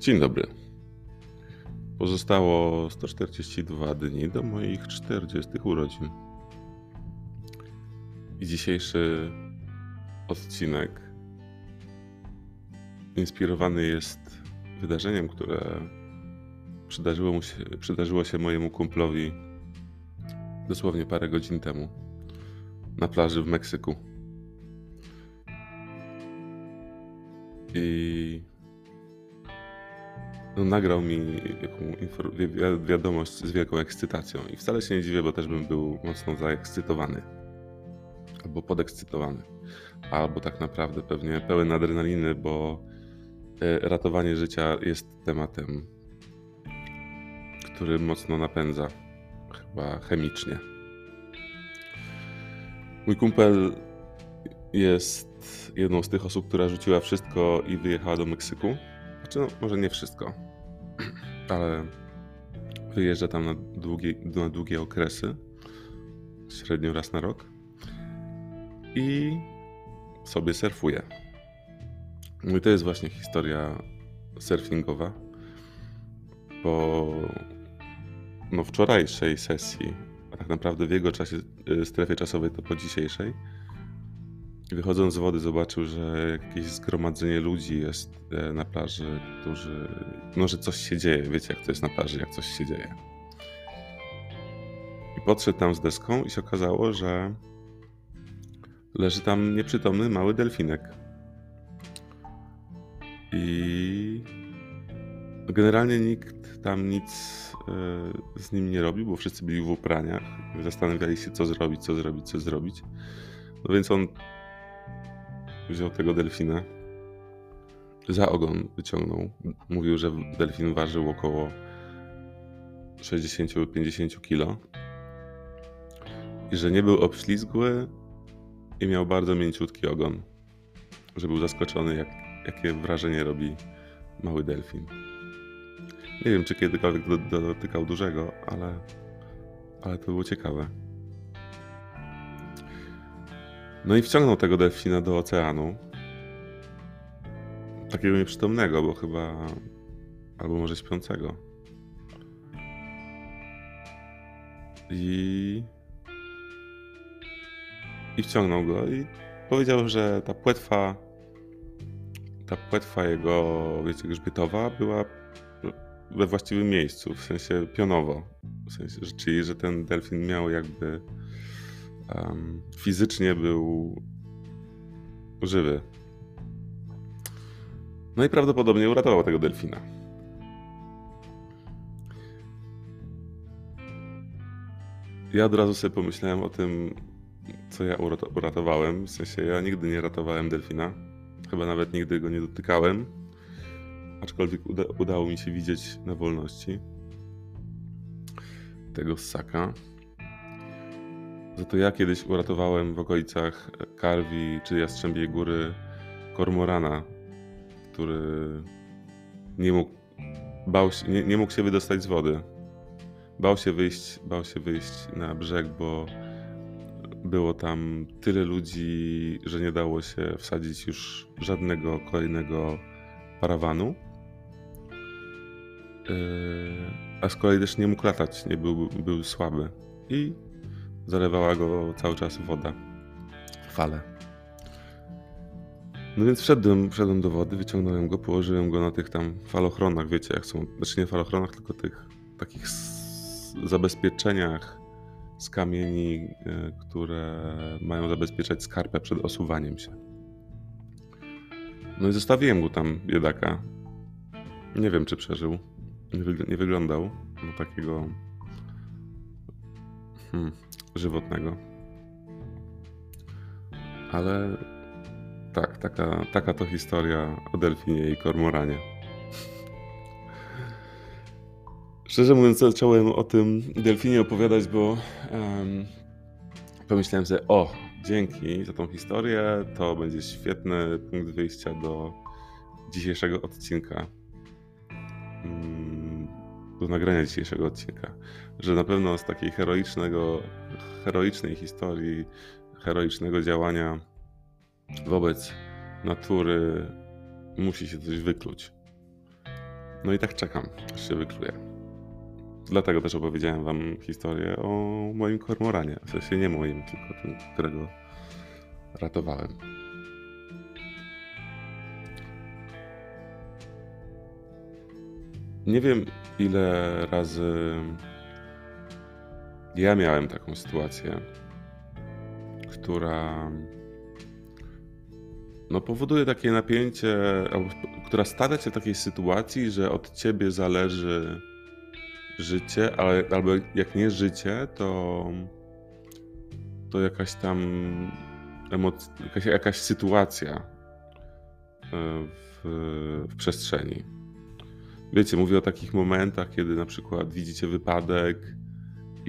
Dzień dobry. Pozostało 142 dni do moich 40 urodzin. I dzisiejszy odcinek inspirowany jest wydarzeniem, które przydarzyło, mu się, przydarzyło się mojemu kumplowi dosłownie parę godzin temu na plaży w Meksyku. I no, nagrał mi wiadomość z wielką ekscytacją. I wcale się nie dziwię, bo też bym był mocno zaekscytowany. Albo podekscytowany. Albo tak naprawdę pewnie pełen adrenaliny, bo e, ratowanie życia jest tematem, który mocno napędza, chyba chemicznie. Mój kumpel jest jedną z tych osób, która rzuciła wszystko i wyjechała do Meksyku. Znaczy, no, może nie wszystko, ale wyjeżdża tam na długie, na długie okresy, średnio raz na rok i sobie surfuje. No i to jest właśnie historia surfingowa. Po no, wczorajszej sesji, a tak naprawdę w jego czasie, y, strefie czasowej to po dzisiejszej, wychodząc z wody zobaczył, że jakieś zgromadzenie ludzi jest e, na plaży, którzy, no, że coś się dzieje. Wiecie, jak to jest na plaży, jak coś się dzieje. I podszedł tam z deską i się okazało, że leży tam nieprzytomny mały delfinek. I generalnie nikt tam nic e, z nim nie robił, bo wszyscy byli w upraniach. Zastanawiali się, co zrobić, co zrobić, co zrobić. No więc on wziął tego delfina, za ogon wyciągnął. Mówił, że delfin ważył około 60-50 kg i że nie był obślizgły i miał bardzo mięciutki ogon. Że był zaskoczony, jak, jakie wrażenie robi mały delfin. Nie wiem, czy kiedykolwiek do- dotykał dużego, ale, ale to było ciekawe. No i wciągnął tego delfina do oceanu. Takiego nieprzytomnego, bo chyba. albo może śpiącego. I. I wciągnął go i powiedział, że ta płetwa. Ta płetwa jego, wiecie, grzbietowa była we właściwym miejscu, w sensie pionowo. W sensie, czyli, że ten delfin miał jakby em, fizycznie był żywy. No i prawdopodobnie uratował tego delfina. Ja od razu sobie pomyślałem o tym, co ja urato- uratowałem. W sensie ja nigdy nie ratowałem delfina. Chyba nawet nigdy go nie dotykałem. Aczkolwiek uda- udało mi się widzieć na wolności tego ssaka. Za to ja kiedyś uratowałem w okolicach Karwi czy Jastrzębiej Góry kormorana, który nie mógł, bał się, nie, nie mógł się wydostać z wody. Bał się wyjść, bał się wyjść na brzeg, bo było tam tyle ludzi, że nie dało się wsadzić już żadnego kolejnego parawanu. Yy, a z kolei też nie mógł latać, nie był, był słaby. I zalewała go cały czas woda, fale. No więc wszedłem, wszedłem do wody, wyciągnąłem go, położyłem go na tych tam falochronach, wiecie jak są, znaczy nie falochronach, tylko tych takich zabezpieczeniach z kamieni, y, które mają zabezpieczać skarpę przed osuwaniem się. No i zostawiłem go tam, biedaka. Nie wiem, czy przeżył. Nie wyglądał na takiego hmm, żywotnego. Ale tak, taka, taka to historia o delfinie i kormoranie. Szczerze mówiąc, zacząłem o tym delfinie opowiadać, bo em, pomyślałem sobie, o, dzięki za tą historię, to będzie świetny punkt wyjścia do dzisiejszego odcinka. Mm, Do nagrania dzisiejszego odcinka. Że na pewno z takiej heroicznego, heroicznej historii, heroicznego działania wobec natury musi się coś wykluć. No i tak czekam, aż się wykluje. Dlatego też opowiedziałem wam historię o moim kormoranie. W sensie nie moim, tylko tym, którego ratowałem. Nie wiem, ile razy ja miałem taką sytuację, która no, powoduje takie napięcie, która stawia cię w takiej sytuacji, że od ciebie zależy życie, ale, albo jak nie życie, to, to jakaś tam emoc- jakaś, jakaś sytuacja e, w, w przestrzeni. Wiecie, mówię o takich momentach, kiedy na przykład widzicie wypadek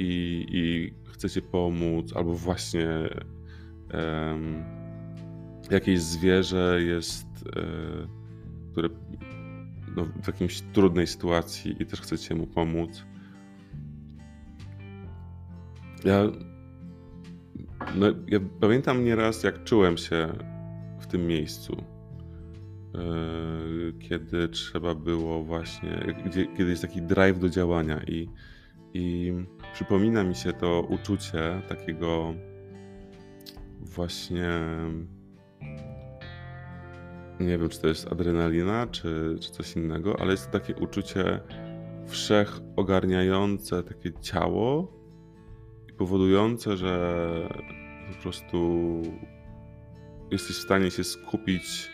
i, i chcecie pomóc, albo właśnie um, jakieś zwierzę jest, e, które no, w jakimś trudnej sytuacji i też chcecie mu pomóc. Ja, no, ja pamiętam nieraz, jak czułem się w tym miejscu, e, kiedy trzeba było właśnie, kiedy jest taki drive do działania i, i przypomina mi się to uczucie takiego właśnie nie wiem, czy to jest adrenalina, czy, czy coś innego, ale jest to takie uczucie wszechogarniające takie ciało i powodujące, że po prostu jesteś w stanie się skupić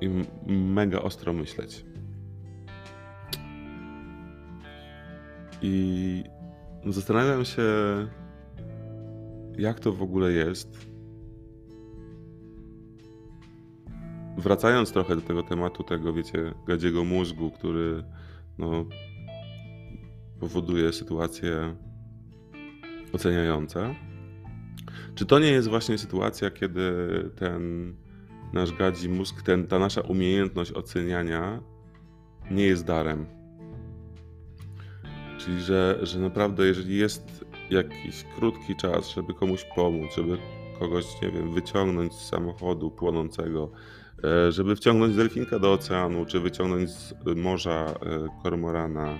i mega ostro myśleć. I zastanawiam się, jak to w ogóle jest, wracając trochę do tego tematu, tego, wiecie, gadziego mózgu, który no, powoduje sytuacje oceniające. Czy to nie jest właśnie sytuacja, kiedy ten nasz gadzi mózg, ten, ta nasza umiejętność oceniania nie jest darem? Czyli, że, że naprawdę, jeżeli jest jakiś krótki czas, żeby komuś pomóc, żeby kogoś, nie wiem, wyciągnąć z samochodu płonącego, E, żeby wciągnąć delfinka do oceanu, czy wyciągnąć z morza e, kormorana,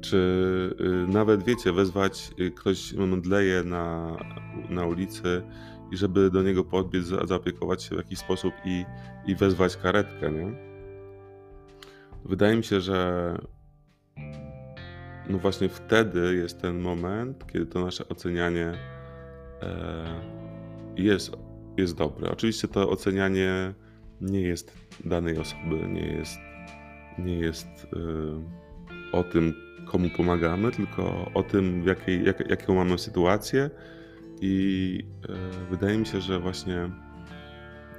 czy y, nawet, wiecie, wezwać, y, ktoś mdleje na, na ulicy i żeby do niego podbiec, zaopiekować się w jakiś sposób i, i wezwać karetkę, nie? Wydaje mi się, że no właśnie wtedy jest ten moment, kiedy to nasze ocenianie e, jest jest dobre. Oczywiście to ocenianie nie jest danej osoby, nie jest, nie jest yy, o tym, komu pomagamy, tylko o tym, w jakiej, jak, jaką mamy sytuację. I yy, wydaje mi się, że właśnie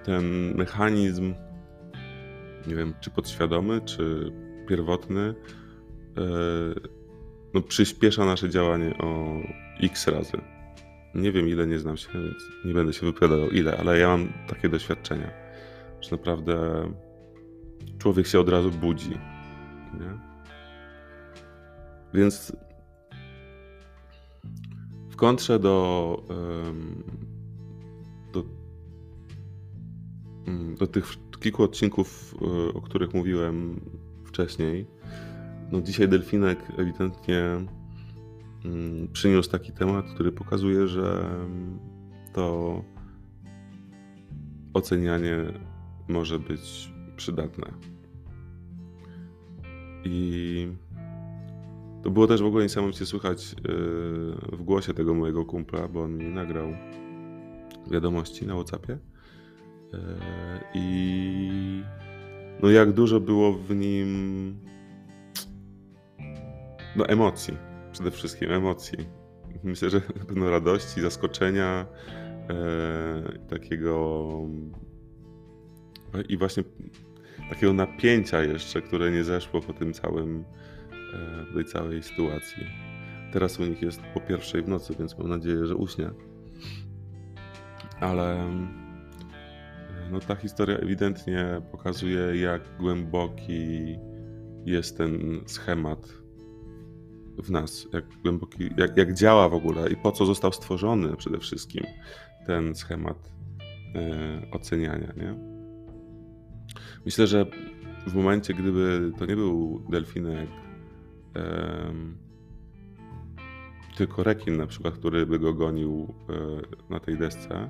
ten mechanizm, nie wiem, czy podświadomy, czy pierwotny, yy, no, przyspiesza nasze działanie o x razy. Nie wiem ile, nie znam się, więc nie będę się wypowiadał ile, ale ja mam takie doświadczenia, że naprawdę człowiek się od razu budzi. Nie? Więc w kontrze do, do, mm, do tych kilku odcinków, e, o których mówiłem wcześniej, no dzisiaj Delfinek ewidentnie Mm, przyniósł taki temat, który pokazuje, że to ocenianie może być przydatne. I to było też w ogóle niesamowicie słychać yy, w głosie tego mojego kumpla, bo on mi nagrał wiadomości na WhatsAppie. Yy, I no jak dużo było w nim no emocji przede wszystkim emocji. Myślę, że pewno radości, zaskoczenia, e, takiego i właśnie takiego napięcia jeszcze, które nie zeszło po tym całym, e, tej całej sytuacji. Teraz u nich jest po pierwszej w nocy, więc mam nadzieję, że uśnie. Ale e, no, ta historia ewidentnie pokazuje, jak głęboki jest ten schemat w nas, jak głęboki, jak, jak działa w ogóle i po co został stworzony przede wszystkim ten schemat e, oceniania, nie? Myślę, że w momencie, gdyby to nie był delfinek, tylko rekin na przykład, który by go gonił e, na tej desce,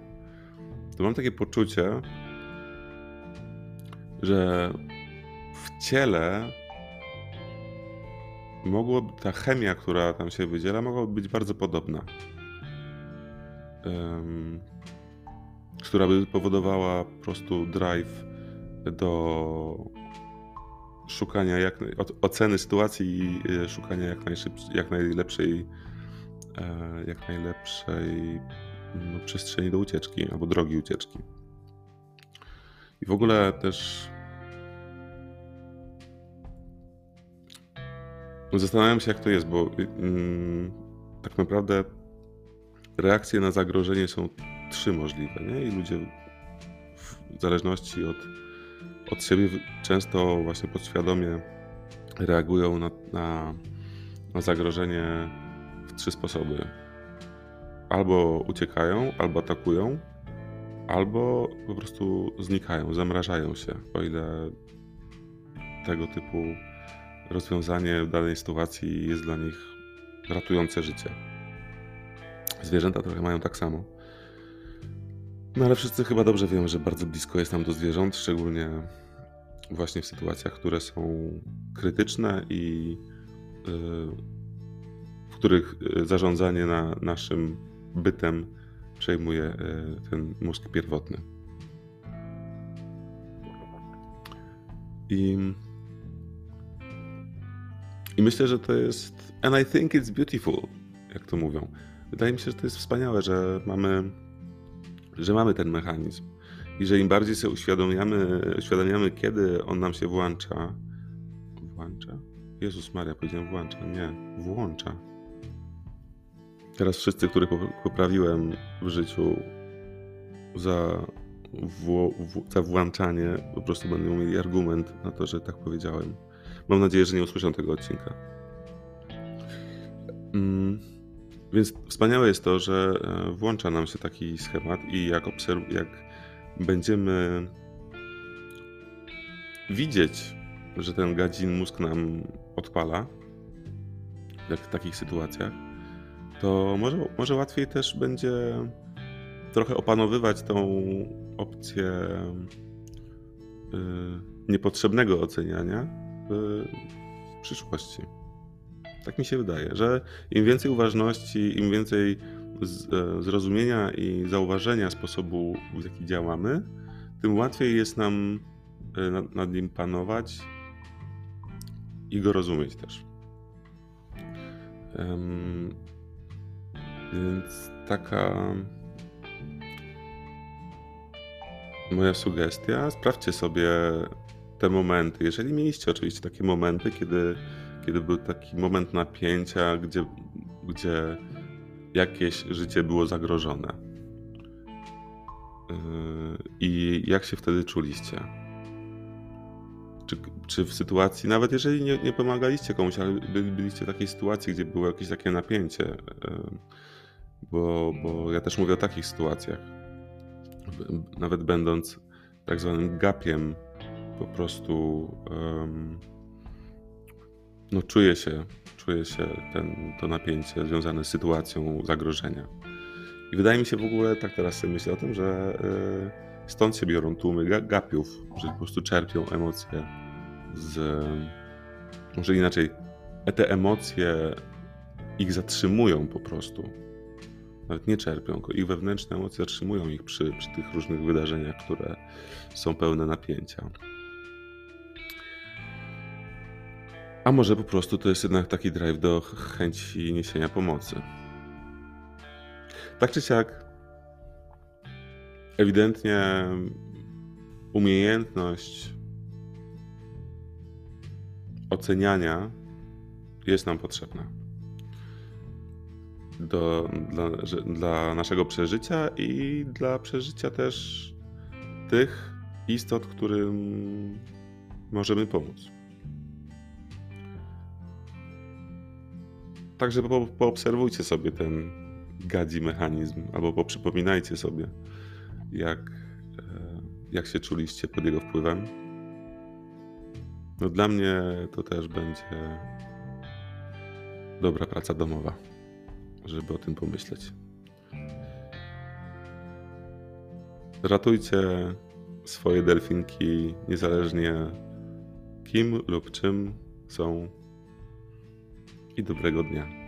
to mam takie poczucie, że w ciele mogłoby ta chemia, która tam się wydziela, mogłaby być bardzo podobna. Um, która by powodowała po prostu drive do szukania jak, oceny sytuacji i e, szukania jak, jak najlepszej e, jak najlepszej no, przestrzeni do ucieczki albo drogi ucieczki. I w ogóle też zastanawiam się, jak to jest, bo mm, tak naprawdę reakcje na zagrożenie są trzy możliwe, nie? I ludzie w zależności od, od siebie często właśnie podświadomie reagują na, na, na zagrożenie w trzy sposoby. Albo uciekają, albo atakują, albo po prostu znikają, zamrażają się, o ile tego typu rozwiązanie w danej sytuacji jest dla nich ratujące życie. Zwierzęta trochę mają tak samo. No ale wszyscy chyba dobrze wiemy, że bardzo blisko jest nam do zwierząt, szczególnie właśnie w sytuacjach, które są krytyczne i y, w których y, zarządzanie na naszym bytem przejmuje y, ten mózg pierwotny. I, I myślę, że to jest. And I think it's beautiful, jak to mówią. Wydaje mi się, że to jest wspaniałe, że mamy, że mamy ten mechanizm. I że im bardziej sobie uświadamiamy, uświadamiamy, kiedy on nam się włącza. Włącza? Jezus Maria, powiedziałem włącza. Nie, włącza Teraz wszyscy, których poprawiłem w życiu za, w, w, za włączanie, po prostu będą mieli argument na to, że tak powiedziałem. Mam nadzieję, że nie usłyszą tego odcinka. Mm, więc wspaniałe jest to, że e, włącza nam się taki schemat i jak, obserw- jak będziemy widzieć, że ten gadzin mózg nam odpala w takich sytuacjach, to może, może łatwiej też będzie trochę opanowywać tą opcję yy, niepotrzebnego oceniania w, w przyszłości. Tak mi się wydaje, że im więcej uważności, im więcej e, zrozumienia i zauważenia sposobu, w jaki działamy, tym łatwiej jest nam e, nad, nad nim panować i go rozumieć też. Więc taka moja sugestia, sprawdźcie sobie te momenty. Jeżeli mieliście oczywiście takie momenty, kiedy, kiedy był taki moment napięcia, gdzie, gdzie jakieś życie było zagrożone. Yy, I jak się wtedy czuliście? Czy, czy w sytuacji, nawet jeżeli nie, nie pomagaliście komuś, ale byliście w takiej sytuacji, gdzie było jakieś takie napięcie, yy, bo, bo ja też mówię o takich sytuacjach. Nawet będąc tak zwanym gapiem, po prostu um, no czuję się, czuję się ten, to napięcie związane z sytuacją zagrożenia. I wydaje mi się w ogóle, tak teraz sobie myślę o tym, że y, stąd się biorą tłumy gapiów, że po prostu czerpią emocje z. Może inaczej, te emocje ich zatrzymują po prostu nawet nie czerpią, ich wewnętrzne emocje zatrzymują ich przy, przy tych różnych wydarzeniach, które są pełne napięcia. A może po prostu to jest jednak taki drive do chęci niesienia pomocy. Tak czy siak, ewidentnie umiejętność oceniania jest nam potrzebna do, dla, dla naszego przeżycia i dla przeżycia też tych istot, którym możemy pomóc. Także po, poobserwujcie sobie ten gadzi mechanizm, albo poprzypominajcie sobie, jak, e, jak się czuliście pod jego wpływem. No dla mnie to też będzie dobra praca domowa, żeby o tym pomyśleć. Ratujcie swoje delfinki niezależnie kim lub czym są. I dobrego dnia.